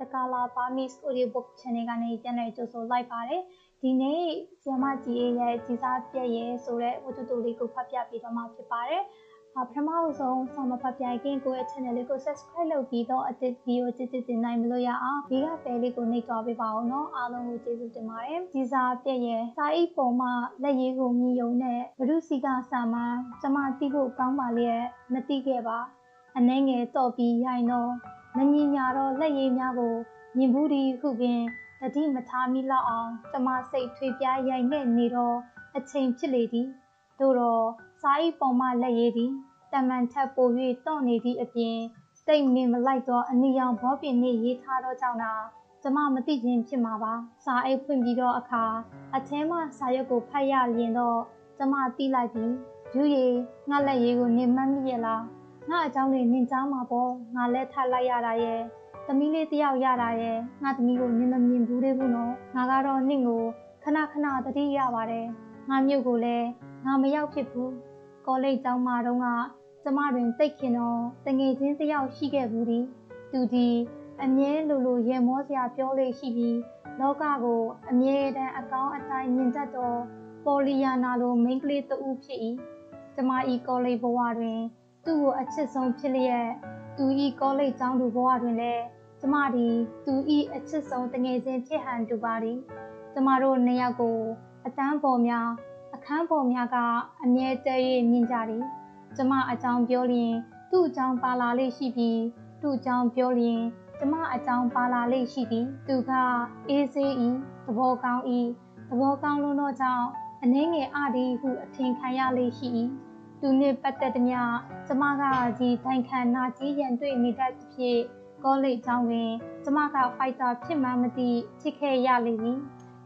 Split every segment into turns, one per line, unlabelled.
တကာလာ Burmese Audiobook Channel ကနေပြန်လည်ကြိုဆိုလိုက်ပါတယ်ဒီနေ့ဆီယမကြီးရဲ့ကြီးစားပြည့်ရဲ့ဆိုတဲ့ဝတ္ထုတူလေးကိုဖတ်ပြပေးတော့မှာဖြစ်ပါတယ်ပထမဆုံးဆောင်းမဖတ်ပြခင်ကိုယ့်ရဲ့ channel လေးကို subscribe လုပ်ပြီးတော့အသစ် video ကြည့်ကြည့်တင်နိုင်မလို့ရအောင်ဒီကပဲလေးကိုနှိပ်သွားပေးပါအောင်နော်အားလုံးကိုကျေးဇူးတင်ပါတယ်ကြီးစားပြည့်ရဲ့စာအိတ်ပေါ်မှာလက်ရည်ကိုမြည်ယုံနဲ့ဘဒုစီကစာမှာကျမသိဖို့ကောင်းပါလျက်မသိခဲ့ပါအနှဲငယ်တော့ပြီးရိုင်တော့ မငင်ညာတော့လက်ရည်များကိုမြင်ဘူးဒီခုပင်တတိမထားမိလောက်အောင်ကျမစိတ်ထွေးပြားရိုင်နဲ့နေတော့အချိန်ဖြစ်လေသည်တို့တော့စာအိတ်ပေါ်မှလက်ရည်သည်တမန်ထက်ပို၍တော့နေသည့်အပြင်စိတ်မြင်မလိုက်သောအနီရောင်ဘောပင်နှင့်ရေးထားသောကြောင့်သာကျမမသိခြင်းဖြစ်မှာပါစာအိတ်ဖွင့်ပြီးတော့အခါအထဲမှစာရွက်ကိုဖတ်ရလျင်တော့ကျမသိလိုက်ပြီယူရည်ငါလက်ရည်ကိုနင်မှတ်မိရဲ့လား ငါအကြောင်းလေးနင်ကြားမှာပေါ့ငါလက်ထပ်လိုက်ရတာရဲ့သမီးလေးတယောက်ရတာရဲ့ငါသမီးကိုနင်မမြင်ဘူးသေးဘူးနော်ငါကတော့နင့်ကိုခဏခဏတတိရပါတယ်ငါမြို့ကိုလည်းငါမရောက်ဖြစ်ဘူးကောလိပ်ကျောင်းမှာတော့ကကျမတွင်တိတ်ခင်တော့တငယ်ချင်းတယောက်ရှိခဲ့ဘူးသည်သူဒီအမြဲလိုလိုရေမောစရာပြောလေးရှိပြီးလောကကိုအမြဲတမ်းအကောင်းအတိုင်းမြင်တတ်သောပေါ်လီယာနာလိုမိန်းကလေးတဦးဖြစ်၏ကျမဤကောလိပ်ဘဝတွင် သူ့ကိုအချစ်ဆုံးဖြစ်လျက်သူဤကောလိပ်ကျောင်းသူဘဝတွင်လည်းကျမသည်သူဤအချစ်ဆုံးတငယ်ချင်းဖြစ်ဟန်တူပါသည်ကျမတို့နှစ်ယောက်ကိုအတန်းပေါ်များအခန်းပေါ်များကအမြဲတည်း၍မြင်ကြသည်ကျမအကြောင်းပြောလျင်သူ့အကြောင်းပါလာလေးရှိပြီးသူ့အကြောင်းပြောလျင်ကျမအကြောင်းပါလာလေးရှိသည်သူကအေးဆေးဤသဘောကောင်းဤသဘောကောင်းလုံးသောကြောင့်အနှင်းငယ်အဒီဟုအထင်ခံရလေးရှိ၏ သူနှင့်ပတ်သက်သည်မြကျမကကြီးတိုင်ခံနာကြီးရန်တွေ့နေတတ်ဖြစ်ကောလိပ်ကျောင်းတွင်ကျမကဖိုက်တာဖြစ်မှမသိဖြစ်ခဲ့ရလိမ့်မည်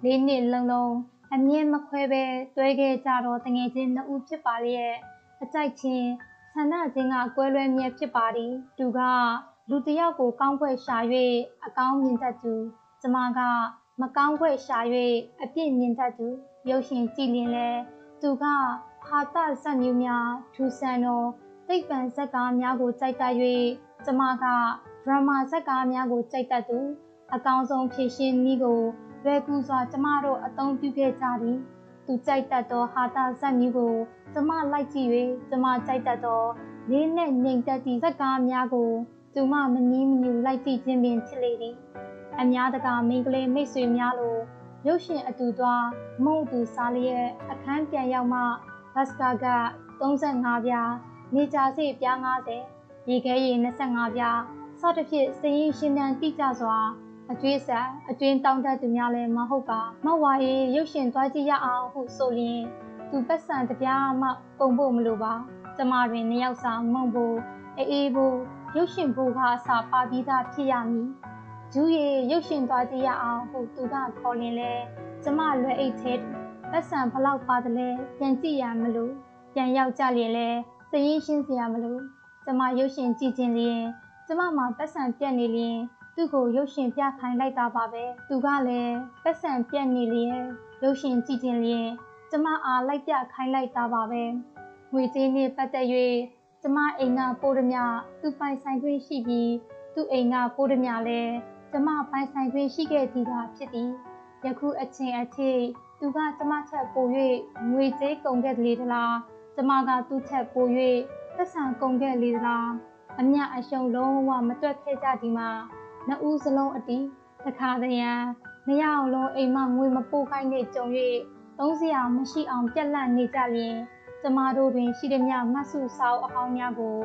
လေးနှစ်လုံးလုံးအမြင်မခွဲပဲတွဲခဲ့ကြတော့တငယ်ချင်းနှစ်ဦးဖြစ်ပါလျက်အကြိုက်ချင်းဆန္ဒချင်းကကွဲလွဲမြဲဖြစ်ပါသည်သူကလူတယောက်ကိုကောင်းခွဲရှာ၍အကောင်းမြင်တတ်သူကျမကမကောင်းခွဲရှာ၍အပြစ်မြင်တတ်သူရုပ်ရှင်ကြည့်လင်လဲသူက ဟာတဇက်မျိုးများထူဆန်သောသိပ္ပံဇက်ကားများကိုကြိုက်တတ်၍ကျမကဒရမာဇက်ကားများကိုကြိုက်တတ်သူအကောင်းဆုံးဖြည့်ရှင်းနည်းကိုလွယ်ကူစွာကျမတို့အသုံးပြုခဲ့ကြသည်သူကြိုက်တတ်သောဟာတာဇက်မျိုးကိုကျမလိုက်ကြည့်၍ကျမကြိုက်တတ်သောလေးနဲ့ငြိမ်သက်သည့်ဇက်ကားများကိုသူမမနီးမညူလိုက်ကြည့်ခြင်းပင်ဖြစ်လေသည်အများတကာမိန်းကလေးမိတ်ဆွေများလိုရုပ်ရှင်အတူသွားမုံတူစားလျက်အခန်းပြန်ရောက်မှ ဘတ်စကာက35ပြားနေကြစီပြား90ရေခဲရေ25ပြားစသဖြင့်စရင်ရှင်းတန်းတိကျစွာအကျွေးဆက်အကျွင်းတောင်းတသူများလည်းမဟုတ်ပါမောက်ဝါရေးရုပ်ရှင်သွားကြည့်ရအောင်ဟုဆိုလျင်သူပတ်စံတပြားမှပုံဖို့မလိုပါကျမတွင်နှစ်ယောက်စာမုံဖို့အေးအေးဖို့ရုပ်ရှင်ဖို့ကအစာပါပြီးသားဖြစ်ရမည်ဂျူးရီရုပ်ရှင်သွားကြည့်ရအောင်ဟုသူကခေါ်လင်လဲကျမလွယ်အိတ်သေး ပတ်စံဘလောက်ပါတယ်လဲပြန်ကြည့်ရမလို့ပြန်ရောက်ကြလျင်လဲစရင်ရှင်းစရာမလို့ကျမရုပ်ရှင်ကြည့်ခြင်းလျင်ကျမမှာပတ်စံပြက်နေလျင်သူ့ကိုရုပ်ရှင်ပြခိုင်းလိုက်တာပါပဲသူကလည်းပတ်စံပြက်နေလျင်ရုပ်ရှင်ကြည့်ခြင်းလျင်ကျမအားလိုက်ပြခိုင်းလိုက်တာပါပဲငွေကြေးနဲ့ပတ်သက်၍ကျမအိမ်ကပိုးဓမြသူပိုင်ဆိုင်ခွင့်ရှိပြီးသူ့အိမ်ကပိုးဓမြလည်းကျမပိုင်ဆိုင်ခွင့်ရှိခဲ့သည်သာဖြစ်သည်ယခုအချိန်အထိ သူကကျမချက်ပို၍ငွေကြေးကုန်ခဲ့လေသလားကျမကသူ့ချက်ပို၍သက်ဆိုင်ကုန်ခဲ့လေသလားအမြအရှုံလုံးဝမတွက်ခဲ့ကြဒီမှာနှစ်ဦးစလုံးအတီးတခါတရံနှစ်ယောက်လုံးအိမ်မငွေမပို့ခိုင်းနေကြုံ၍သုံးစရာမရှိအောင်ပြက်လက်နေကြလျင်ကျမတို့တွင်ရှိသည်များမတ်စုဆောက်အဟောင်းများကို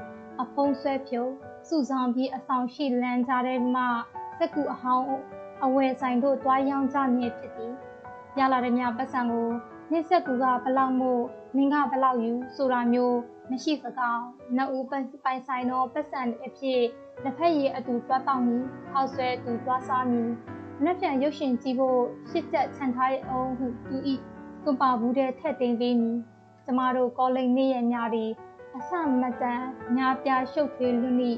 အဖုံးဆွဲဖြုတ်စုဆောင်ပြီးအဆောင်ရှိလန်းကြတဲ့မှစက်ကူအဟောင်းအဝယ်ဆိုင်တို့တွားရောင်းကြမည်ဖြစ်သည် ရလာတဲ့များပတ်စံကိုနှိစက်ကူကဘလောက်မို့နင်ကဘလောက်ယူဆိုတာမျိုးမရှိစကောင်းနှစ်ဦးပိုင်ဆိုင်သောပတ်စံအဖြစ်လက်ဖက်ရည်အတူတွားတောင်းမည်ဟောက်ဆွဲတူတွားစားမည်နှစ်ပြန်ရုပ်ရှင်ကြည့်ဖို့ရှစ်ချက်ခြံထားတဲ့အောင်ဟုသူဤကွန်ပါဘူးတဲ့ထက်သိမ်းပေးမည်ကျမတို့ကောလိပ်နေ့ရက်များသည်အဆမတန်ညာပြရှုပ်ထွေးလူနိ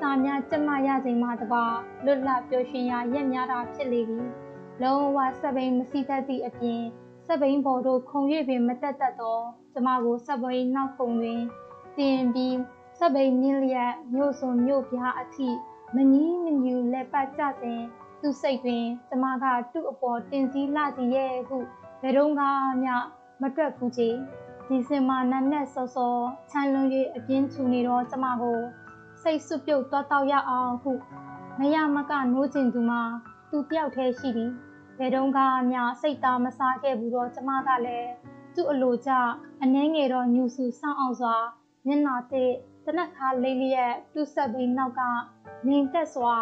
စာများကျမရချိန်မှတပါလွတ်လပ်ပျော်ရွှင်ရာရက်များတာဖြစ်လေသည် လုံးဝစပိန်မစီတတ်သည့်အပြင်စပိန်ဘော်တို့ခုံ၍ပင်မတက်တတ်သောကျမကိုစပိန်နောက်ခုံတွင်တင်ပြီးစပိန်မြင့်လျက်မြို့စုံမြို့ပြားအထိမနီးမညူလက်ယ်ပတ်ကြစဉ်သူစိတ်တွင်ကျမကသူ့အပေါ်တင်စည်းလာစီရဲ့ဟုဘယ်တော့မှမတွက်ဘူးကြီးဒီစင်မာနတ်နဲ့စောစောချမ်းလွန်၍အပြင်းချူနေတော့ကျမကိုစိတ်စွပြုတ်သွားတော့ရအောင်ဟုမရမကနိုးကျင်သူမှာသူတယောက်တည်းရှိသည် ဘယ်တော့မှစိတ်သားမစားခဲ့ဘူးတော့ကျမကလည်းသူ့အလိုကျအနှဲငယ်တော့ညူဆူဆောင်းအောင်စွာမျက်နာတဲ့တနက်ခါလေးလျက်တူဆက်ဘိန်းနောက်ကနေတက်စွာ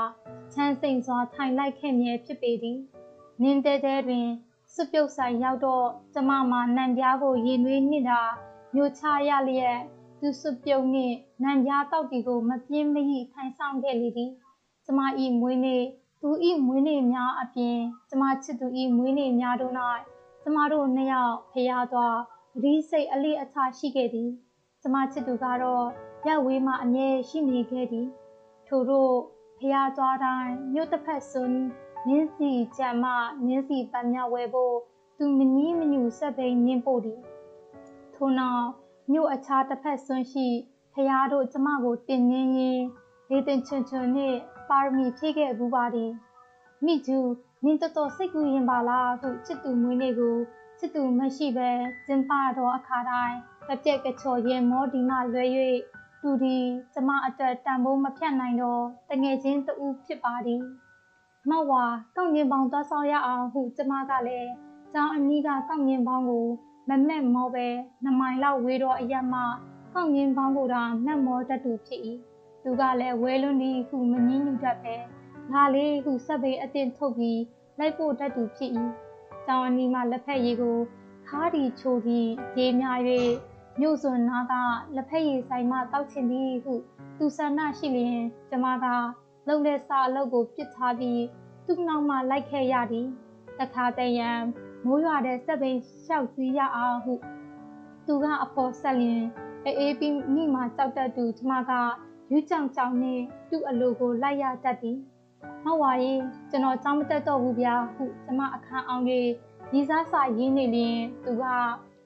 ချမ်းစိန်စွာထိုင်လိုက်ခဲ့မြဲဖြစ်ပေသည်နင်းတဲတဲတွင်စွပြုတ်ဆိုင်ရောက်တော့ကျမမှာနံပြားကိုရင်နွေးနစ်တာမျိုးချရလျက်သူစွပြုတ်နှင့်နံပြားတောက်တီကိုမပြင်းမရိထိုင်ဆောင်ခဲ့လေသည်ကျမဤမွေးနေ့ သူဤမွေးနေ့များအပြင်ကျမချစ်သူဤမွေးနေ့များတို့၌ကျမတို့နှစ်ယောက်ဖျားသွားပရိစိတ်အလေးအထားရှိခဲ့သည်ကျမချစ်သူကတော့ရက်ဝေးမှအမြဲရှိနေခဲ့သည်ထို့တို့ဖျားသွားတိုင်းမြို့တစ်ဖက်စွန်းနင်းစီကြံမနင်းစီပမြဝဲဖို့သူမနီးမညူဆက်ပိန်နင်းပို့သည်ထို့နောက်မြို့အခြားတစ်ဖက်စွန်းရှိဖျားတို့ကျမကိုတင်နင်းရင်းဒေသင်ချွန်ချွန်နှင့် ပါရမီဖြည့်ခဲ့ဘူးပါသည်မိကျူနင်းတော်တော်စိတ်ကူးရင်ပါလားဟုချစ်သူမွေးနေ့ကိုချစ်သူမရှိပဲကျင်းပတော့အခါတိုင်းကြက်ကြက်ကချော်ရင်မောဒီမှလွဲ၍သူဒီကျမအတွက်တန်ဖိုးမဖြတ်နိုင်တော့တငယ်ချင်းတူဖြစ်ပါသည်မောက်ဝါကောက်ငင်ပေါင်းသွားဆောင်ရအောင်ဟုကျမကလည်းကျောင်းအနီးကကောက်ငင်ပေါင်းကိုမမက်မောပဲနမိုင်လောက်ဝေးတော့အရက်မှကောက်ငင်ပေါင်းကိုသာမက်မောတတ်သူဖြစ်၏ သူကလည်းဝဲလွန်းသည်ဟုမငင်းညူတတ်ပဲလာလေးဟုစက်ပေအတင်ထုတ်ပြီးလိုက်ဖို့တတ်သူဖြစ်၏ကျောင်းအနီးမှလက်ဖက်ရည်ကိုခါးဒီချိုပြီးရေများ၍မြို့စွန်နာကလက်ဖက်ရည်ဆိုင်မှတောက်ချင်သည်ဟု သူဆန္ဒရှိလျင်ကျမကလုံတဲ့စာအလုပ်ကိုပြစ်ထားပြီးသူ့နောက်မှလိုက်ခဲ့ရသည်တခါတည်းရန်မိုးရွာတဲ့စက်ပိန်လျှောက်စီးရအောင်ဟု သူကအဖို့ဆက်လျင်အေးပြီးမိမှကြောက်တတ်သူကျမက ယူးကြောင်ကြောင်နဲ့သူ့အလိုကိုလိုက်ရတတ်သည်။ဟုတ်ပါရဲ့ကျွန်တော်ကြောင်းမတက်တော့ဘူးဗျာဟုကျမအခန်းအောင်၍ရီစားစာရင်းနေလျင်သူက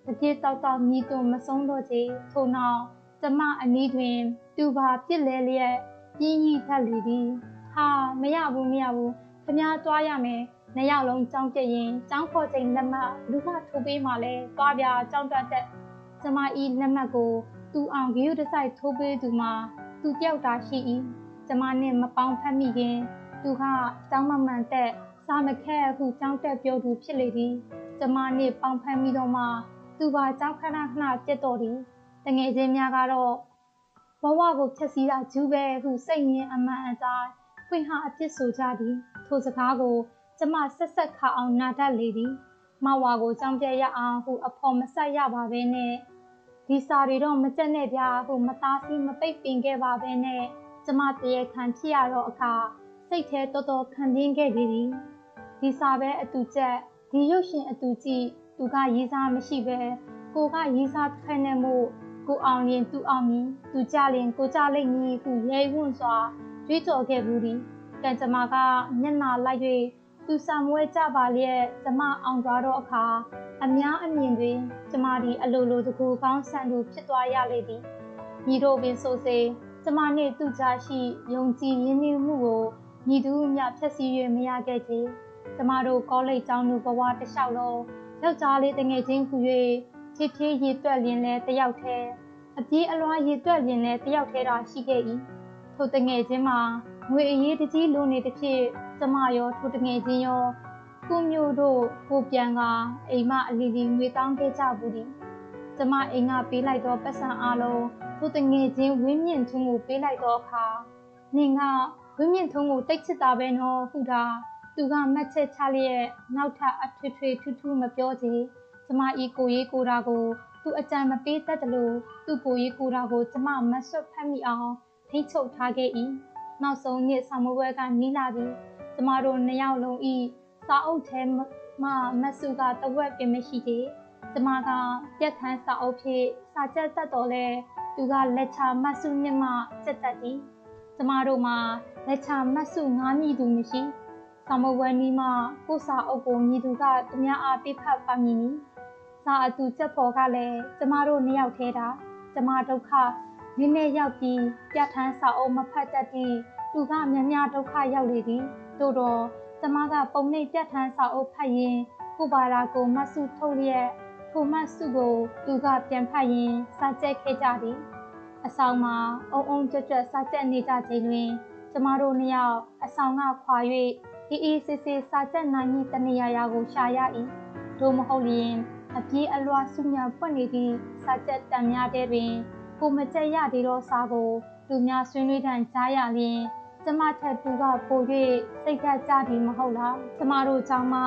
တပြေတောက်တောက်မြည်သွမဆုံးတော့ချေထို့နောက်ကျမအနီးတွင် သူပါပြစ်လဲလျက်ပြင်းကြီးထက်လေသည်ဟာမရဘူးမရဘူးခမားသွားရမယ်နှစ်ယောက်လုံးကြောင်းပြရင်ကြောင်းခေါ်ချိန်လက်မှတ်လူကထိုးပေးမှလဲသွားပြကြောင်းတက်တဲ့ကျမဤလက်မှတ်ကိုသူအောင်ဂီယူတဆိုင်ထိုးပေးသူမှာ သူတယောက်တာရှိ၏ကျမနဲ့မပေါင်းဖက်မိခင်သူကကျောင်းမမှန်တဲ့စာမခဲအခုကျောင်းတက်ပြောသူဖြစ်လေသည်ကျမနဲ့ပေါင်းဖက်မိတော့မှသူပါကျောင်းခဏခဏပြတ်တော်သည်တငယ်ချင်းများကတော့ဘဝကိုဖြည့်ဆည်းတာဂျူးပဲဟုစိတ်ရင်းအမှန်အတိုင်းဖွင့်ဟာအပြစ်ဆိုကြသည်ထိုစကားကိုကျမဆက်ဆက်ခါအောင်နာတတ်လေသည်မဝါကိုကြောင်းပြရအောင်ဟုအဖော်မဆက်ရပါပဲနဲ့ ဒီစာတွေတော့မကြက်နဲ့ဗျာဟုမသားစီမပိတ်ပင်ခဲ့ပါပဲနဲ့ကျမတရေခံဖြစ်ရတော့အခါစိတ်แท้တော်တော်ခံပြင်းခဲ့သည်ဒီစာပဲအတူချက်ဒီရုပ်ရှင်အတူကြည့်သူကရေးစားမရှိပဲကိုကရေးစားခိုင်းနေမှုကိုအောင်ရင်သူအောင်မည်သူကြလင်ကိုကြလိမ့်မည်ဟုရဲဝွန့်စွာတွေးကြော်ခဲ့ဘူးသည်ကံကြမ္မာကမျက်နာလိုက်၍ သူဆံမွဲကြပါလျက်ကျမအောင်သွားတော့အခါအများအမြင်တွင်ကျမသည်အလိုလိုတကူကောင်းဆန်သူဖြစ်သွားရလေသည်ညီတို့ပင်ဆိုစေကျမနှင့်သူကြားရှိယုံကြည်ရင်းနှီးမှုကိုညီသူမြဖြည့်ဆည်း၍မရခဲ့ချေကျမတို့ကောလိပ်ကျောင်းသူဘဝတစ်လျှောက်လုံးယောက်ျားလေးတငယ်ချင်းခု၍ချစ်သေးရည်တွက်လျင်လဲတယောက်တည်းအပြေးအလွှားရည်တွက်လျင်လဲတယောက်တည်းသာရှိခဲ့၏ထိုတငယ်ချင်းမှာငွေအရေးတကြီးလိုနေသည်ဖြင့် ကျမရောထိုတငယ်ချင်းရောကိုမျိုးတို့ကိုပြန်ကအိမ်မအလီလီငွေတောင်းခဲ့ကြဘူးသည်ကျမအိမ်ကပေးလိုက်သောပတ်စံအားလုံးထိုတငယ်ချင်းဝင်းမြင့်ထုံးကိုပေးလိုက်သောအခါနင်ကဝင်းမြင့်ထုံးကိုတိတ်ချစ်တာပဲနော်ဟုတာသူကမှတ်ချက်ချလျက်နောက်ထပ်အထွေထွေထူးထူးမပြောချေကျမဤကိုရေးကိုတာကိုသူအကြံမပေးတတ်တယ်လို့သူ့ကိုရေးကိုတာကိုကျမမဆွတ်ဖတ်မိအောင်ထိတ်ချုပ်ထားခဲ့၏နောက်ဆုံးနေ့ဆောင်မပွဲကနီးလာပြီ ကျမတို့နှစ်ယောက်လုံးဤစာအုပ်ထဲမှမဆုကတဝက်ပင်မရှိသေးကျမကပြက်ထန်းစာအုပ်ဖြင့်စာချက်သက်တော်လဲသူကလက်ချမဆုနှစ်မှစက်သက်သည်ကျမတို့မှာလက်ချမဆုငားမိသူမရှိဆောင်မပွဲနီးမှကိုစာအုပ်ကိုမြည်သူကသူများအားပြဖတ်ပါမည်နီစာအတူချက်ဖော်ကလည်းကျမတို့နှစ်ယောက်ထဲတာကျမဒုက္ခနည်းနည်းရောက်ပြီးပြဋ္ဌာန်းစာအုပ်မဖတ်တတ်သည့်သူကမြများဒုက္ခရောက်လေသည် တို့တော့ကျမကပုံနှိပ်ပြတ်ထန်းစာအုပ်ဖတ်ရင်ကိုပါရာကိုမဆုထုတ်လျက်ထိုမဆုကိုသူကပြန်ဖတ်ရင်စာကျက်ခဲ့ကြသည်အဆောင်မှာအုံအုံကြွကြွစာကျက်နေကြချိန်တွင်ကျမတို့နှစ်ယောက်အဆောင်ကခွာ၍အေးအေးဆေးဆေးစာကျက်နိုင်မည့်တနေရာရာကိုရှာရ၏တို့မဟုတ်လျင်အပြေးအလွှာစုညံပွက်နေသည့်စာကျက်တံများတဲ့တွင်ကိုမကျက်ရသေးသောစာကိုသူများဆွေးနွေးတန်ကြားရလျင် ကျမထက်သူကပို၍စိတ်ဓာတ်ကြသည်မဟုတ်လားကျမတို့ကြောင့်မှ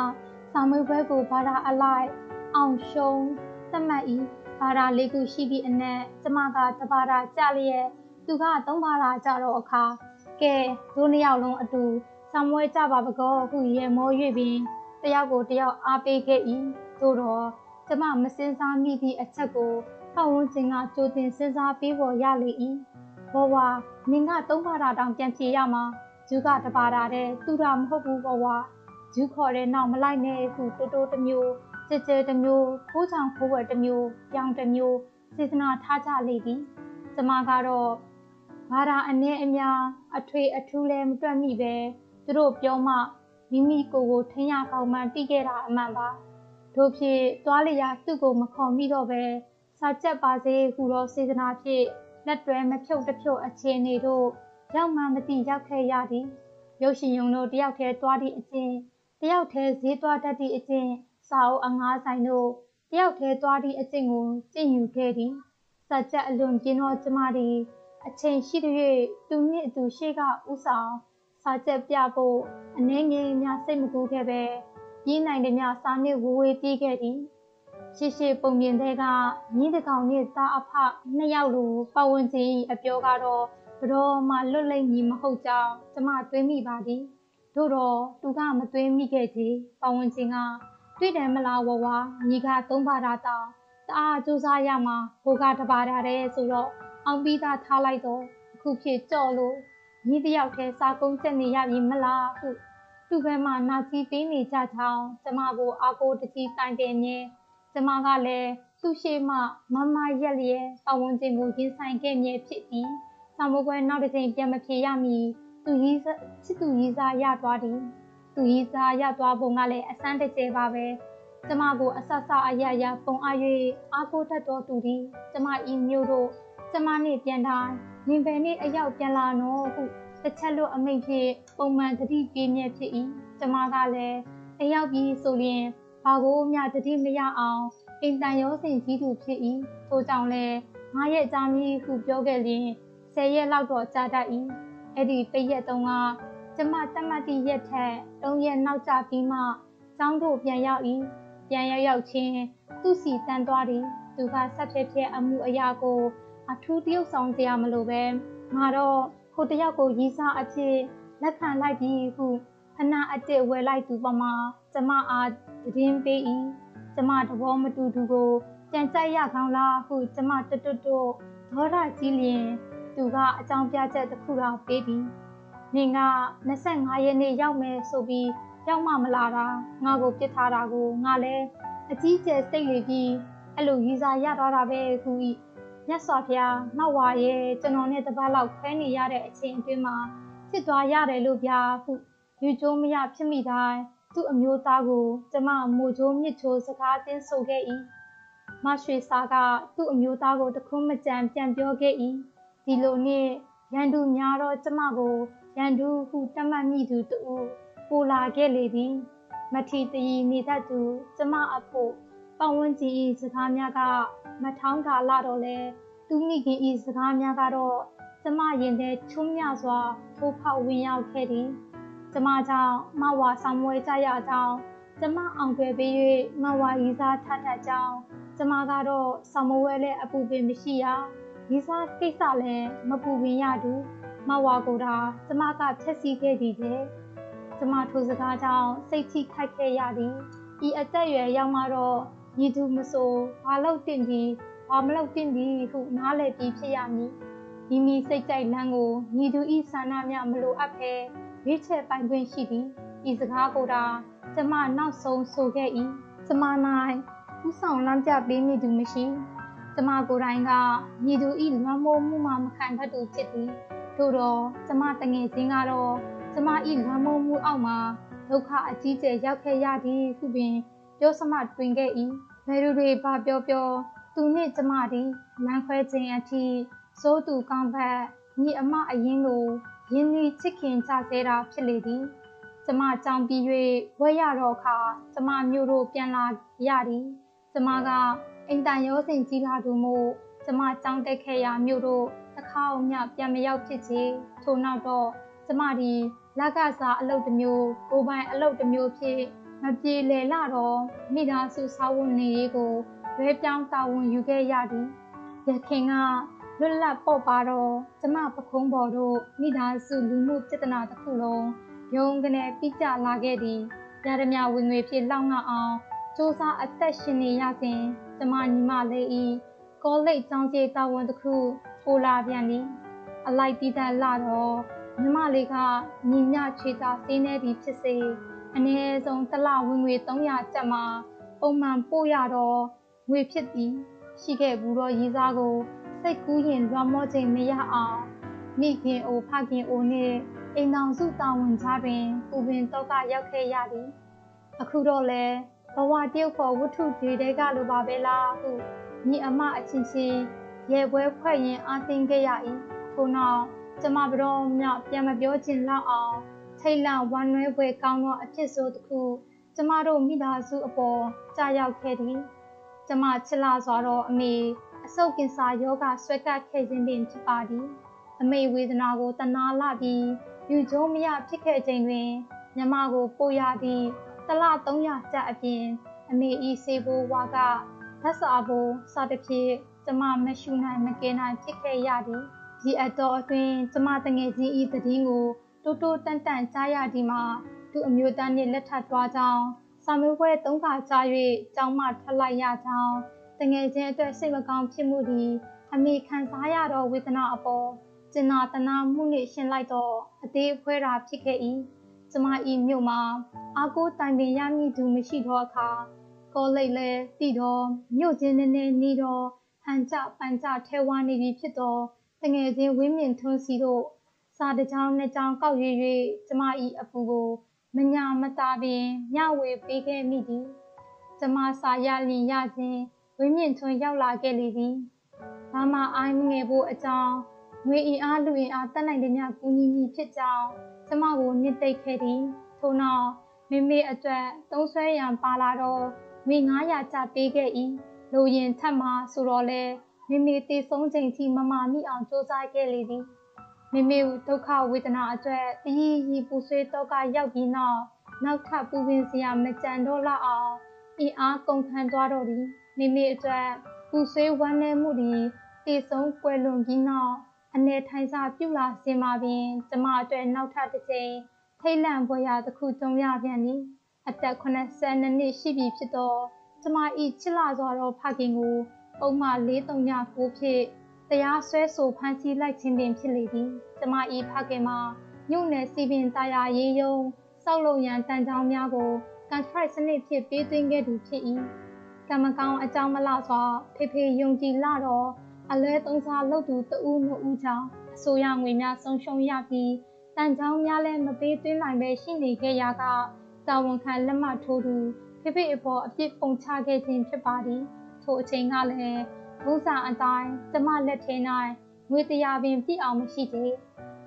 စာမေးပွဲကိုဘာသာအလိုက်အောင်ရှုံးသတ်မှတ်၏ဘာသာလေးခုရှိသည့်အနက်ကျမကတဘာသာကြလျက်သူကသုံးဘာသာကြတော့အခါကဲတို့နှစ်ယောက်လုံးအတူဆံမွဲကြပါပကောဟုရေမော၍ပင်တယောက်ကိုတယောက်အားပေးခဲ့၏သို့တော့ကျမမစင်စားမိသည့်အချက်ကိုပတ်ဝန်းကျင်ကကြိုတင်စဉ်းစားပေးပေါ်ရလေ၏ ဘောဝါနင်ကသုံးပါတာတောင်ပြန်ဖြေရမှာဂျူးကတပါတာတဲ့သူတာမဟုတ်ဘူးဘောဝါဂျူးခေါ်တဲ့နောက်မလိုက်နဲ့ဟုတိုးတိုးတစ်မျိုးကြဲကြဲတစ်မျိုးဖိုးချောင်ဖိုးဝဲတစ်မျိုးပြောင်တစ်မျိုးစေတနာထားကြလေသည်ကျမကတော့ဘာသာအနည်းအများအထွေအထူးလဲမတွက်မိပဲသူတို့ပြောမှမိမိကိုယ်ကိုထင်ရကောင်းမှတိခဲ့တာအမှန်ပါတို့ဖြစ်သွားလျာသူ့ကိုမခေါ်မိတော့ပဲစာချက်ပါစေဟူသောစေတနာဖြင့် လက်တွဲမဖြုတ်တဖြုတ်အခြေအနေတို့ရောက်မှမသိရောက်ခဲ့ရသည်ရုပ်ရှင်ယုံတို့တယောက်တည်းသွားသည့်အချင်းတယောက်တည်းဈေးသွားတတ်သည့်အချင်းစာအုပ်အငားဆိုင်တို့တယောက်တည်းသွားသည့်အချင်းကိုကြင်ယူခဲ့သည်စာချက်အလွန်ပြင်းသောကျမသည်အချိန်ရှိသည့်သူနှင့်အတူရှေ့ကဥဆောင်စာချက်ပြဖို့အနှဲငယ်များစိတ်မကူးခဲ့ပဲပြီးနိုင်သည်များစာနှင့်ဝေဝေးပြေးခဲ့သည် ရှိရှိပုံပြင်တဲ့ကမြင်းတကောင်နဲ့သားအဖနှစ်ယောက်လိုပတ်ဝန်းကျင်အပြောကတော့ဘတော်မှလွတ်လိမ့်မည်မဟုတ်ကြောင်းကျမတွေးမိပါသည်တို့တော့သူကမတွေးမိခဲ့သေးပတ်ဝန်းကျင်ကတွေ့တယ်မလားဝဝညီကသုံးပါတာတောင်းတအားစူးစားရမှာဘိုးကတပါတာတဲ့ဆိုတော့အောင်ပြီးသားထားလိုက်တော့အခုဖြစ်ကြော့လို့ညီတယောက်တည်းစာကုန်းချက်နေရပြီမလားဟုသူ့ဘက်မှနာကြီးပေးနေကြကြောင်းကျမကိုအာကိုတကြီးတိုင်တယ်မြဲ ကျမကလည်းသူ့ရှိမှမမရက်လျက်ပတ်ဝန်းကျင်ကိုရင်ဆိုင်ခဲ့မြဲဖြစ်သည်။ဆောင်းမကွယ်နောက်တစ်ချိန်ပြန်မဖြေရမီသူကြီးချစ်သူကြီးစားရသွားသည်။သူကြီးစားရသွားပုံကလည်းအစမ်းတကျပါပဲ။ကျမကိုအဆဆအရရပုံအား၍အားကိုတတ်တော်သူသည်ကျမဤမျိုးတို့ကျမနှင့်ပြန်တိုင်းညင်ပယ်နှင့်အရောက်ပြန်လာနော်ဟုတစ်ချက်လို့အမိတ်ဖြင့်ပုံမှန်တတိပြေးမြဲဖြစ်၏ကျမကလည်းအရောက်ပြီးဆိုရင် ဘာကိုမျှတတိမရအောင်အိမ်တန်ရောစင်ကြီးသူဖြစ်၏ထို့ကြောင့်လည်းငါရဲ့အကြောင်းကြီးဟုပြောခဲ့လျင်ဆယ်ရက်လောက်တော့ကြာတတ်၏အဲ့ဒီပိတ်ရက်တုန်းကကျမတမတ်တိရက်ထက်၃ရက်နောက်ကျပြီးမှကျောင်းတို့ပြန်ရောက်၏ပြန်ရောက်ရောက်ချင်းသူ့စီတန်သွားသည်သူကဆက်ဖြစ်ဖြစ်အမှုအရာကိုအထူးတရုပ်ဆောင်စရာမလိုပဲငါတော့ကိုတယောက်ကိုရီးစားအဖြစ်လက်ခံလိုက်ပြီးဟုခဏအတစ်ဝယ်လိုက်သူပမာကျမအား တည်င်းပေး၏ကျမတဘောမတူတူကိုကြံကြိုက်ရကောင်းလားဟုကျမတွတ်တွတ်ဒေါရကြီးလျင်သူကအကြောင်းပြချက်တစ်ခုတော့ပေးသည်နင်က25ရက်နေ့ရောက်မယ်ဆိုပြီးရောက်မှမလာတာငါကိုပြစ်ထားတာကိုငါလည်းအကြီးကျယ်စိတ်လေပြီးအဲ့လိုရီစာရတော့တာပဲခုဤမြတ်စွာဘုရားနောက်ဝါရဲ့ကျွန်တော်နဲ့တပတ်လောက်ခွဲနေရတဲ့အချိန်အတွင်းမှာဖြစ်သွားရတယ်လို့ဗျာဟုယူကျိုးမရဖြစ်မိတိုင်း သူ့အမျိုးသားကိုကျမမိုချိုးမြစ်ချိုးစကားတင်းဆိုခဲ့၏မရွှေစာကသူ့အမျိုးသားကိုတခုမကြံပြန်ပြောခဲ့၏ဒီလိုနှင့်ရန်သူများတော့ကျမကိုရန်သူဟုတတ်မှတ်မိသူတူပိုလာခဲ့လေသည်မထီတရီနေတတ်သူကျမအဖို့ပတ်ဝန်းကျင်၏စကားများကမထောင်းတာလာတော့လဲသူမိခင်၏စကားများကတော့ကျမရင်ထဲချုံးမြစွာထိုးဖောက်ဝင်ရောက်ခဲ့သည် ကျမကြောင့်မဝါဆောင်မွေကြရကြောင်းကျမအောင်ွယ်ပေး၍မဝါရီစားထထကြောင်းကျမကတော့ဆောင်မဝဲလဲအပူပင်မရှိရရီစားကိစ္စလည်းမပူပင်ရတူမဝါကိုတာကျမကဖြက်စီးခဲ့သည်တဲ့ကျမထိုစကားကြောင့်စိတ်ထိခိုက်ခဲ့ရသည်ဤအသက်အရွယ်ရောက်မှတော့ညီသူမဆိုဘာလို့တင်ပြီးဘာမလို့တင်ပြီးဟုနားလည်ပြီးဖြစ်ရမည်မိမိစိတ်ကြိုက်လမ်းကိုညီသူဤဆန္ဒများမလိုအပ်ဘဲ ရွေးချယ်ပိုင်ခွင့်ရှိသည်ဤစကားကိုတာကျမနောက်ဆုံးဆိုခဲ့၏ကျမ၌ဥဆောင်လမ်းပြပေးမိသူမရှိကျမကိုယ်တိုင်ကညီသူဤလွမ်းမိုးမှုမှမခံတတ်သူဖြစ်သည်ထို့တော့ကျမတငယ်ချင်းကတော့ကျမဤလမ်းမမှုအောက်မှာဒုက္ခအကြီးကျယ်ရောက်ခဲ့ရသည်ဟုပင်ပြောစမတွင်ခဲ့၏ဘယ်သူတွေဘာပြောပြောသူနှင့်ကျမသည်လမ်းခွဲခြင်းအထိစိုးသူကောင်းဘက်ညီအမအရင်လို ရင်းနှီးချစ်ခင်ကြစေတာဖြစ်လေသည်ကျမကြောင်ပြီး၍ဝဲရတော့အခါကျမမျိုးတို့ပြန်လာရသည်ကျမကအိမ်တန်ရောစင်ကြီးလာသူမို့ကျမကြောင်တက်ခဲ့ရမျိုးတို့တစ်ခါအောင်မြပြန်မရောက်ဖြစ်ချေထို့နောက်တော့ကျမဒီလက်ကစားအလုပ်တစ်မျိုးကိုပိုင်အလုပ်တစ်မျိုးဖြစ်မပြေလည်လာတော့မိသားစုစာဝန်နေရေးကိုလွဲပြောင်းတာဝန်ယူခဲ့ရသည်ရခင်က လွတ်လပ်ပေါ့ပါတော့ကျမပခုံးပေါ်တို့မိသားစုလူမှုပြဿနာတစ်ခုလုံးယုံကနေပြကြလာခဲ့သည်ရသမျှဝင်ငွေဖြစ်လောက်ငှအောင်စူးစမ်းအသက်ရှင်နေရစဉ်ကျမညီမလေးဤကောလိပ်ကျောင်းကြီးတာဝန်တစ်ခုပိုလာပြန်သည်အလိုက်တီးတန်လာတော့ညီမလေးကညီညချွေတာစင်းနေသည်ဖြစ်စေအနည်းဆုံးတစ်လဝင်ငွေ300ကျပ်မှာပုံမှန်ပို့ရတော့ငွေဖြစ်သည်ရှိခဲ့ဘူးတော့ရေးစားကို စိတ်ကူးရင်လွှမ်းမောခြင်းမရအောင်မိခင်အိုဖခင်အိုနှင့်အိမ်တော်စုတာဝန်ချတွင်ကိုပင်တော့ကရောက်ခဲ့ရသည်အခုတော့လဲဘဝတယောက်ဖို့ဝတ္ထုတွေတဲကလိုပါပဲလားဟုညီအမအချင်းချင်းရဲပွဲဖွဲ့ရင်အာသင်ခဲ့ရ၏ထို့နောက်ကျမဘတော်မြပြန်မပြောချင်လောက်အောင်ထိတ်လန့်ဝမ်းနည်းပွဲကောင်းသောအဖြစ်ဆိုတစ်ခုကျမတို့မိသားစုအပေါ်ကြာရောက်ခဲ့သည်ကျမချစ်လာစွာတော့အမေ အဆုတ်ကင်ဆာယောဂဆွဲကပ်ခဲ့ခြင်းပင်ဖြစ်ပါသည်အမေဝေဒနာကိုတနာလာပြီးယူကျုံးမရဖြစ်ခဲ့ခြင်းတွင်ညမကိုပို့ရသည့်တလ300ကျပ်အပြင်အမေဤစေဘိုးဝါကဓာတ်စာဘိုးစသဖြင့်ကျမမရှုနိုင်မကဲနိုင်ဖြစ်ခဲ့ရသည်ဒီအတော်အတွင်းကျမတငယ်ချင်းဤသတင်းကိုတိုးတိုးတန်တန်ကြားရသည်မှာသူအမျိုးသားနှင့်လက်ထပ်သွားကြောင်းစာမေးပွဲသုံးခါကြား၍ကျောင်းမှထွက်လိုက်ရကြောင်း တငယ်ချင်းအတွက်စိတ်မကောင်းဖြစ်မှုသည်အမိခံစားရသောဝေဒနာအပေါ်ကျင်နာတနာမှုနှင့်ရှင်းလိုက်သောအသေးအဖွဲတာဖြစ်ခဲ့၏ကျမဤမြို့မှာအာကိုတိုင်ပင်ရမည်သူမရှိသောအခါကောလိပ်လဲတည်သောမြို့ချင်းနည်းနည်းနီးသောဟန်ကြပန်ကြထဲဝါနေပြီဖြစ်သောတငယ်ချင်းဝင်းမြင့်ထွန်းစီတို့စာတကြောင်နှစ်ကြောင်ကောက်ရွေ၍ကျမဤအပူကိုမညာမတာပင်ညဝေပေးခဲ့မိသည်ကျမစာရလင်ရခြင်း ဝင်းမြင့်ထွန်းရောက်လာခဲ့လေသည်ဘာမှအိုင်းမငယ်ဖို့အကြောင်းငွေအင်အားလူအင်အားတက်နိုင်တဲ့မြကူညီမိဖြစ်ကြောင်းကျမကိုညှစ်သိပ်ခဲ့သည်ထို့နောက်မိမိအတွက်သုံးဆွဲရန်ပါလာတော့ငွေ900ကျပေးခဲ့၏လူရင်ထပ်မှဆိုတော့လဲမိမိတည်ဆုံးချိန်ထိမမမိအောင်စူးစမ်းခဲ့လေသည်မိမိဒုက္ခဝေဒနာအတွက်တည်ရည်ပူဆွေးတော့ကရောက်ပြီးနောက်နောက်ထပ်ပူပင်စရာမကြံတော့လောက်အောင် အင်အားကုန်ခံသွားတော့သည်မိမိအတွက်ပူဆွေးဝမ်းနည်းမှုသည်တည်ဆုံးကွယ်လွန်ပြီးနောက်အနေထိုင်စားပြုလာစင်မှာပင်ကျမအတွက်နောက်ထပ်တစ်ချိန်ထိတ်လန့်ပွဲရာတစ်ခုကြုံရပြန်သည်အသက်82နှစ်ရှိပြီဖြစ်သောကျမဤချစ်လာစွာသောဖခင်ကိုပုံမှ439ဖြင့်တရားစွဲဆိုဖမ်းဆီးလိုက်ခြင်းပင်ဖြစ်လေသည်ကျမဤဖခင်မှာညုံနယ်စီပင်တာယာရေးယုံစောက်လုံရန်တန်ကြောင်းများကို contract စနစ်ဖြင့်ပေးသွင်းခဲ့သူဖြစ်၏ကံမကောင်းအကြောင်းမလားစွာဖေဖေယုံကြည်လာတော့အလဲသုံးစားလုပ်သူတဦးနှစ်ဦးကြောင့်အစိုးရငွေများဆုံးရှုံးရပြီးတန်ချောင်းများလည်းမပေးသွင်းနိုင်ပဲရှိနေခဲ့ရာကတာဝန်ခံလက်မှတ်ထိုးသူဖေဖေအပေါ်အပြစ်ပုံချခဲ့ခြင်းဖြစ်ပါသည်ထိုအချိန်ကလည်းဘုဇာအတိုင်းကျမလက်ထဲ၌ငွေတရားပင်ပြည့်အောင်မရှိသေး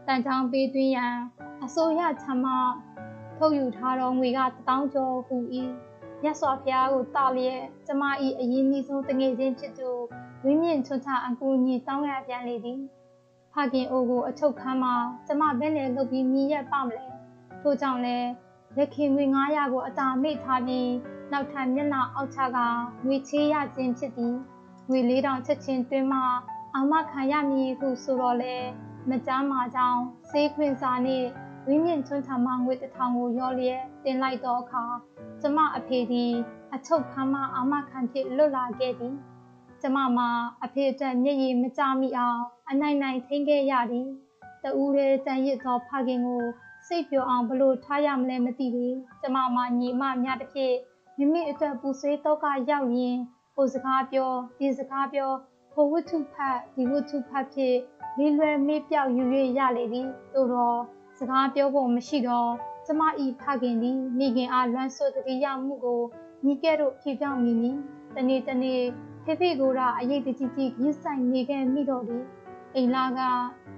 တန်ချောင်းပေးသွင်းရန်အစိုးရချမ်းမ ထုတ်ယူထားသောငွေကတောင်းကျော်ဟူ၏မြတ်စွာဘုရားကိုတာလျက်ကျမ၏အရင်ကြီးဆုံးတငယ်ချင်းဖြစ်သူဝင်းမြင့်ချွတ်ချအကူအညီတောင်းရပြန်လေသည်ဖခင်အိုကိုအချုပ်ခန်းမှာကျမဘယ်နဲ့လုပ်ပြီးမြည်ရက်ပါမလဲထို့ကြောင့်လဲရခင်ငွေ900ကိုအတာမိထားပြီးနောက်ထပ်မျက်နှာအောက်ချကငွေချေးရခြင်းဖြစ်သည်ငွေလေးတောင်ချက်ချင်းတွင်းမှအာမခံရမည်ဟုဆိုတော့လဲမကြားမှာကြောင်းစေးခွင်စာနှင့် ဝင်းမြင့်ချွန်းထမငွေတထောင်ကိုရောလျက်တင်လိုက်သောအခါကျမအဖေသည် အချုပ်ခန်းမှအာမခံဖြစ်လွတ်လာခဲ့သည်ကျမမှာအဖေအတွက်မျက်ရည်မကျမိအောင်အနိုင်နိုင်ထိန်ခဲ့ရသည်တူးရဲတန်ရစ်သောဖခင်ကိုစိတ်ပျော်အောင်ဘလို့ထားရမလဲမသိဘူးကျမမှာညီမများတစ်ဖြစ်မိမိအတွက်ပူဆွေးတော့ကရောက်ရင်ဟိုစကားပြောဒီစကားပြောဟိုဝတ္ထုဖတ်ဒီဝတ္ထုဖတ်ဖြစ်လေးလွယ်မေးပြောက်ယူ၍ရလေသည်သို့တော့ စကားပြောဖို့မရှိတော့ကျမဤဖခင်သည်မိခင်အားလွမ်းဆွတတိယမှုကိုညီကဲ့သို့ဖြေပြောင်းမိမည်တနေ့တနေ့ဖေဖေကိုရာအရေးတကြီးကြီးရစ်ဆိုင်နေခဲ့မိတော့သည်အိမ်လာက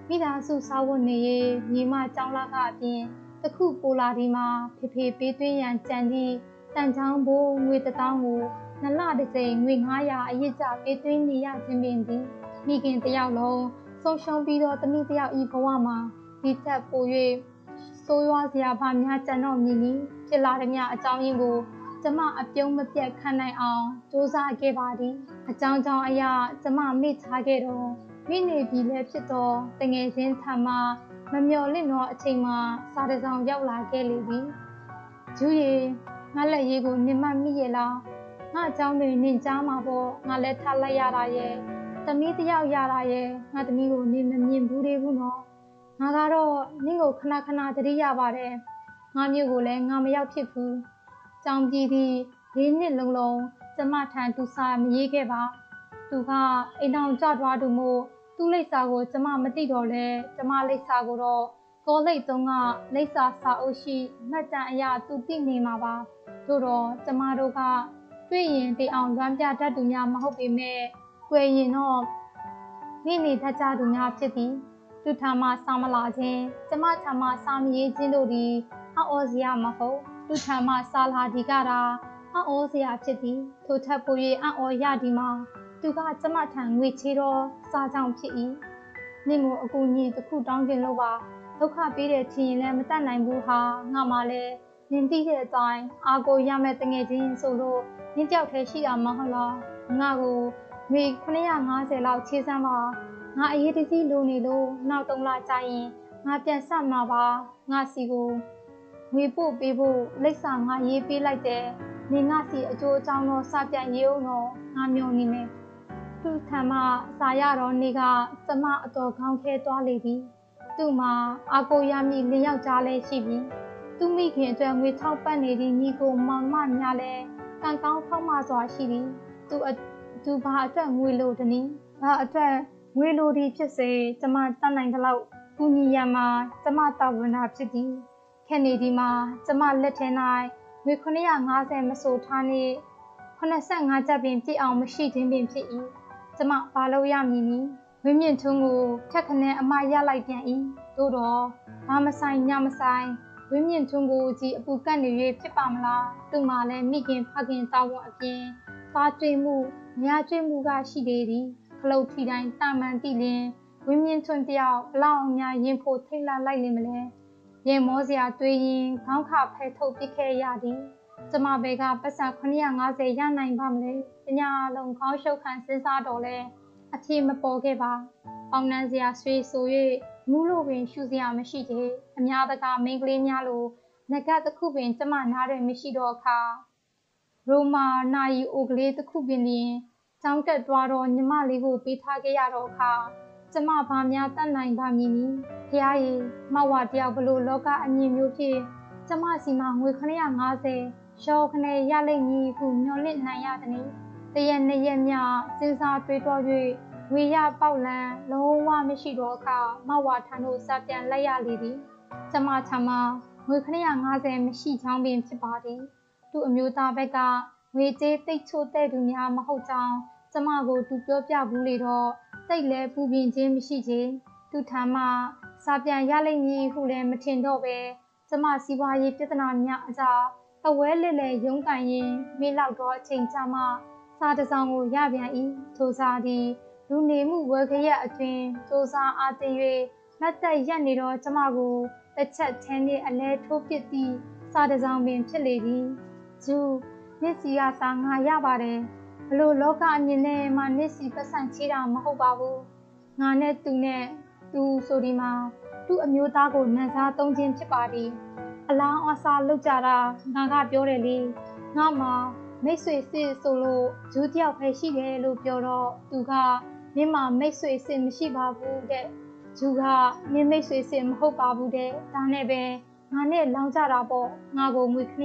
မိသားစုစားဝတ်နေရေးညီမကျောင်းလာကအပြင်တခုပိုလာဒီမှာဖေဖေပေးသွင်းရန်ကြံသည့်တန်ချောင်းဘိုးငွေတထောင်ကိုနလတစ်စိမ်ငွေ900အရစ်ကြပေးသွင်းနေရခြင်းပင်သည်မိခင်တယောက်လုံးဆုံးရှုံးပြီးတော့တမိတယောက်ဤဘဝမှာ ဒီချက်ပို၍ဆိုးရွားစရာဘာများကြံတော့မြည်နည်းဖြစ်လာသည်များအကြောင်းရင်းကိုကျမအပြုံးမပြတ်ခံနိုင်အောင်စူးစမ်းခဲ့ပါသည်အကြောင်းကြောင့်အရာကျမမိထားခဲ့တော့မိနေပြီလည်းဖြစ်တော့တငယ်ချင်းထံမှမမျော်လင့်တော့အချိန်မှာစာတစောင်ရောက်လာခဲ့လေသည်ဂျူးရီငါလက်ရေးကိုနင်မမိရဲ့လားငါအကြောင်းတွေနင်ကြားမှာပေါ့ငါလည်းထားလိုက်ရတာရဲ့သမီးတယောက်ရတာရဲ့ငါသမီးကိုနင်မမြင်ဘူးသေးဘူးနော် ငါကတော့နင့်ကိုခဏခဏတတိရပါတယ်ငါမျိုးကိုလည်းငါမရောက်ဖြစ်ဘူးကြောင်ပြည်သည်လေးနှစ်လုံးလုံးကျမထံသူစာမရေးခဲ့ပါသူကအိမ်အောင်ကြွားသူမို့သူ့လိပ်စာကိုကျမမသိတော့လဲကျမလိပ်စာကိုတော့ကောလိပ်သုံးကလိပ်စာစာအုပ်ရှိမှတ်တမ်းအရာသူသိနေမှာပါသို့တော့ကျမတို့ကတွေ့ရင်တေအောင်လွမ်းပြတတ်သူများမဟုတ်ပေမဲ့ကွယ်ရင်တော့နေနေတတ်ကြသူများဖြစ်သည် သူထမ်းမှစာမလာခြင်းကျမထမ်းမှစာမရေးခြင်းတို့သည်အော်စရာမဟုတ်သူထမ်းမှစာလာဒီကတာအော်စရာဖြစ်သည်ထိုထပ်ပို၍အော်ရသည်မှာသူကကျမထံငွေချေတော့စာကြောင့်ဖြစ်၏နင့်ကိုအကူအညီတစ်ခုတောင်းခြင်းလို့ပါဒုက္ခပေးတဲ့ချင်ရင်လည်းမတတ်နိုင်ဘူးဟာငါမှလည်းနင်သိတဲ့အတိုင်းအာကိုရမဲ့တငယ်ချင်းဆိုလို့နင်တယောက်တည်းရှိတာမဟုတ်လားငါကိုငွေ950လောက်ချေးစမ်းပါ ငါအရေးတကြီးလိုနေလို့နောက်3လကြာရင်ငါပြန်ဆက်မှာပါငါစီကိုငွေပို့ပေးဖို့လိပ်စာငါရေးပေးလိုက်တယ်နေငါစီအကျိုးအကြောင်းတော့စပြန်ရေးအောင်တော့ငါမျောနေမယ်သူ့ထံမှစာရတော့နေကကျမအတော်ကောင်းခဲသွားလေသည်သူ့မှာအာကိုရမည်လင်းယောက်ကြားလဲရှိပြီသူမိခင်အတွက်ငွေထောက်ပံ့နေသည့်ညီကိုမောင်မများလဲကံကောင်းဖောက်မှစွာရှိသည်သူသူဘာအတွက်ငွေလိုတနည်းဘာအတွက် ငွေလိုသည်ဖြစ်စေကျမတတ်နိုင်သလောက်ကူညီရမှာကျမတာဝန်တာဖြစ်သည်ခက်နေဒီမှာကျမလက်ထဲ၌ငွေ950မဆိုထားနေ85ကျပ်ပင်ပြည့်အောင်မရှိခြင်းပင်ဖြစ်၏ကျမဘာလို့ရမည်နည်းဝင်းမြင့်ထွန်းကိုထက်ခနဲအမရလိုက်ပြန်၏သို့တော့ဘာမဆိုင်ညမဆိုင်ဝင်းမြင့်ထွန်းကိုကြီးအပူကန့်နေ၍ဖြစ်ပါမလားသူ့မှာလည်းမိခင်ဖခင်တောင်းဝန်အပြင်သားတွေ့မှုမရတွေ့မှုကရှိသေးသည် ခလုတ်ထီတိုင်းတာမန်တိလင်ဝင်းမြင့်ထွန်းတယောက်ဘလောက်အများရင်ဖို့ထိတ်လန့်လိုက်လိမ့်မလဲရင်မောစရာတွေးရင်ခေါင်းခဖဲထုတ်ပစ်ခဲ့ရသည်ကျမဘဲကပတ်စံ950ရနိုင်ပါမလဲ။တညာလုံးခေါင်းရှုပ်ခံစဉ်းစားတော့လဲအဖြေမပေါ်ခဲ့ပါ။ပေါင်နှံစရာဆွေဆို၍မူးလို့ပင်ရှူစရာမရှိသေး။အများတကာမိန်းကလေးများလိုငကတစ်ခုပင်ကျမနားတယ်မရှိတော့အခါရိုမာနာယီအိုကလေးတစ်ခုပင်လျင် ကျောင်းတက်သွားတော့ညီမလေးကိုပေးထားခဲ့ရတော့အခါကျမဘာများတတ်နိုင်ပါမည်နည်း။ဖျားရည်မောက်ဝတယောက်ဘလို့လောကအမြင်မျိုးဖြင့်ကျမစီမှာငွေ950ရှောခနဲ့ရလိမ့်မည်ဟုမျှော်လင့်နိုင်ရသည်။တရက်နှစ်ရက်မြစဉ်းစားတွေးတော၍ဝေရပေါက်လန်းလုံးဝမရှိတော့အခါမဝါထံတို့စပြန်လိုက်ရလေသည်။ကျမထမငွေ950မရှိချောင်းပင်ဖြစ်ပါသည်။သူ့အမျိုးသားဘက်ကငွေကြေးတိတ်ချို့တဲ့သူများမဟုတ်ကြောင်း ကျမကိုသူပြောပြဘူးလေတော့တိတ်လဲပူပင်ခြင်းမရှိချေသူထမ်းမှစာပြန်ရလိမ့်မည်ဟုလည်းမထင်တော့ပဲကျမစီးပွားရေးပြဿနာများအကြားအဝဲလက်လက်ရုံးကန်ရင်မိလောက်တော့အချိန်ကြာမှစာတစ်စောင်ကိုရပြန်၏ထိုစာသည်လူနေမှုဝယ်ခရက်အတွင်စူးစမ်းအားတင်၍မတ်တက်ရက်နေတော့ကျမကိုတစ်ချက်ချင်းနှင့်အလဲထိုးပစ်သည့်စာတစ်စောင်ပင်ဖြစ်လေသည်ဂျူနစ်စီကစာငါရပါတယ် ဘလို့လောကအမြင်နဲ့မှနစ်စီပတ်စံချေးတာမဟုတ်ပါဘူးငါနဲ့သူနဲ့သူဆိုဒီမှာသူ့အမျိုးသားကိုနန်းစားသုံးခြင်းဖြစ်ပါသည်အလောင်းအစားလောက်ကြတာငါကပြောတယ်လေငါမှမိတ်ဆွေစစ်ဆိုလို့ဂျူးတယောက်ပဲရှိတယ်လို့ပြောတော့သူကမင်းမမိတ်ဆွေစစ်မရှိပါဘူးတဲ့ဂျူးကမင်းမိတ်ဆွေစစ်မဟုတ်ပါဘူးတဲ့ဒါနဲ့ပဲငါနဲ့လောင်းကြတာပေါ့ငါကိုငွေခဏ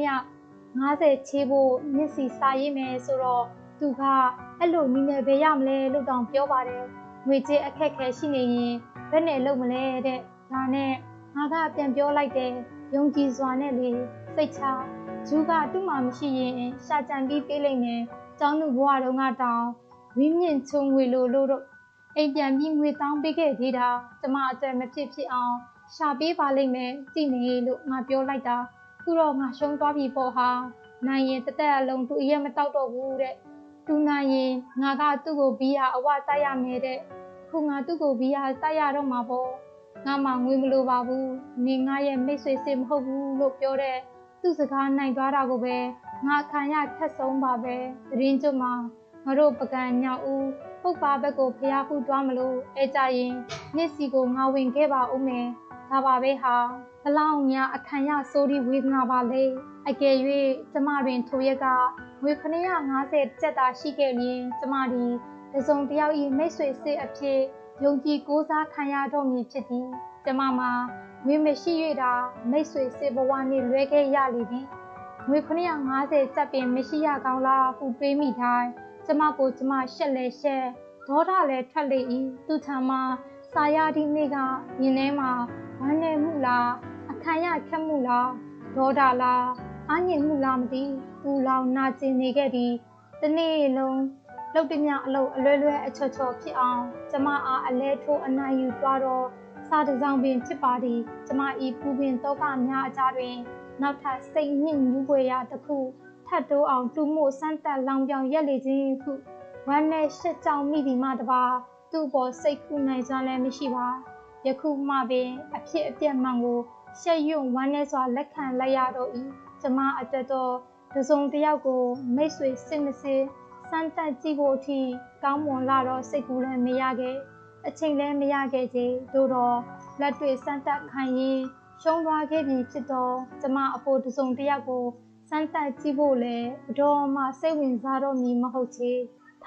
90ချေးဖို့မျက်စီစာရေးမယ်ဆိုတော့ သူကအဲ့လိုနည်းနဲ့ပဲရမလဲလို့တောင်ပြောပါတယ်ငွေကြေးအခက်ခဲရှိနေရင်ဘယ်နဲ့လုပ်မလဲတဲ့ဒါနဲ့ငါကပြန်ပြောလိုက်တယ်ယုံကြည်စွာနဲ့လေစိတ်ချဂျူးကသူ့မှာမရှိရင်ရှာကြံပြီးပေးလိုက်မယ်ကျောင်းသူဘဝတုန်းကတောင်ဝင်းမြင့်ချုံငွေလိုလို့တော့အိမ်ပြန်ပြီးငွေတောင်းပေးခဲ့သေးတာကျမအသက်မဖြစ်ဖြစ်အောင်ရှာပေးပါလိမ့်မယ်ကြည့်နေလို့ငါပြောလိုက်တာခုတော့ငါရှုံးသွားပြီပေါ့ဟာနိုင်ရင်တသက်အလုံးသူအရက်မတောက်တော့ဘူးတဲ့ သူနိုင်ရင်ငါကသူ့ကိုဘီယာအဝတိုက်ရမယ်တဲ့ခုငါသူ့ကိုဘီယာတိုက်ရတော့မှာပေါ့ငါမှငွေမလိုပါဘူးနေငါရဲ့မိတ်ဆွေစစ်မဟုတ်ဘူးလို့ပြောတဲ့သူ့စကားနိုင်သွားတာကိုပဲငါခံရခက်ဆုံးပါပဲသတင်းကျွတ်မှာငါတို့ပကံညောက်ဦးပုတ်ပါဘက်ကိုဖျားခုသွားမလို့အဲကြရင်မျက်စီကိုငါဝင်ခဲ့ပါဦးမယ်ဒါပါပဲဟာဘ လောက်များအခမ်းရစိုးဒီဝေဒနာပါလေအကယ်၍ကျမတွင်ထိုရက်ကငွေ950ကျပ်သာရှိခဲ့ရင်ကျမဒီတစုံတယောက်၏မိတ်ဆွေစစ်အဖြစ်ယုံကြည်ကိုးစားခံရတော့မည်ဖြစ်သည်ကျမမှာငွေမရှိ၍တာမိတ်ဆွေစစ်ဘဝနှင့်လွဲခဲ့ရလေသည်ငွေ950ကျပ်ပင်မရှိရကောင်းလားဟုတွေးမိတိုင်းကျမကိုကျမရှက်လဲရှက်ဒေါသလည်းထွက်လေ၏သူထံမှာစာရသည့်နေ့ကမြင်ထဲမှာဝမ်းနည်းမှုလား အခမ်းရခက်မှုလားဒေါသလားအငြိမ်မှုလားမသိပူလောင်နာကျင်နေခဲ့သည်တနေ့လုံးလုတ်တမျှအလုပ်အလွဲလွဲအချော်ချော်ဖြစ်အောင်ကျမအားအလဲထိုးအနိုင်ယူသွားတော့စာတစောင်းပင်ဖြစ်ပါသည်ကျမဤပူပင်တောကများအကြားတွင် နောက်ထပ်စိတ်ညစ်ညူးပွေရာတစ်ခုထပ်တိုးအောင်တူမို့စမ်းတက်လောင်ပြောင်ရက်လေခြင်းဟုဝမ်းနဲ့ရှက်ကြောင်မိသည်မှတပါသူ့ပေါ်စိတ်ကူနိုင်စွမ်းလည်းမရှိပါယခုမှပင်အဖြစ်အပျက်မှန်ကို ရှက်ရွံ့ဝမ်းနဲ့စွာလက်ခံလိုက်ရတော့၏ကျမအတွက်တော့တစုံတစ်ယောက်ကိုမိတ်ဆွေစစ်မစစ်စမ်းတက်ကြည့်ဖို့အထိကောင်းမွန်လာတော့စိတ်ကူးလည်းမရခဲ့အချိန်လည်းမရခဲ့ကြသို့တော့လက်တွေ့စမ်းတက်ခံရင်ရှုံးသွားခဲ့ပြီဖြစ်တော့ကျမအဖို့တစုံတစ်ယောက်ကိုစမ်းတက်ကြည့်ဖို့လည်းဘတော်မှစိတ်ဝင်စားတော့မည်မဟုတ်ချေ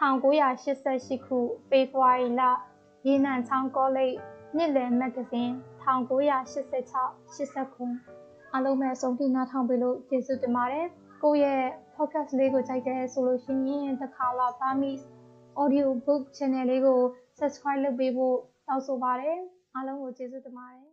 1988ခုဖေဖော်ဝါရီလရေနံချောင်းကောလိပ်မြစ်လယ်မဂ္ဂဇင်း 1986 89အားလုံးပဲဆုံးဖြတ်နားထောင်ပေးလို့ကျေးဇူးတင်ပါတယ်ကိုယ့်ရဲ့ podcast လေးကိုကြိုက်တယ်ဆိုလို့ရှိရင်တခါလာ Burmese audio book channel လေးကို subscribe လုပ်ပေးဖို့တောင်းဆိုပါတယ်အားလုံးကိုကျေးဇူးတင်ပါတယ်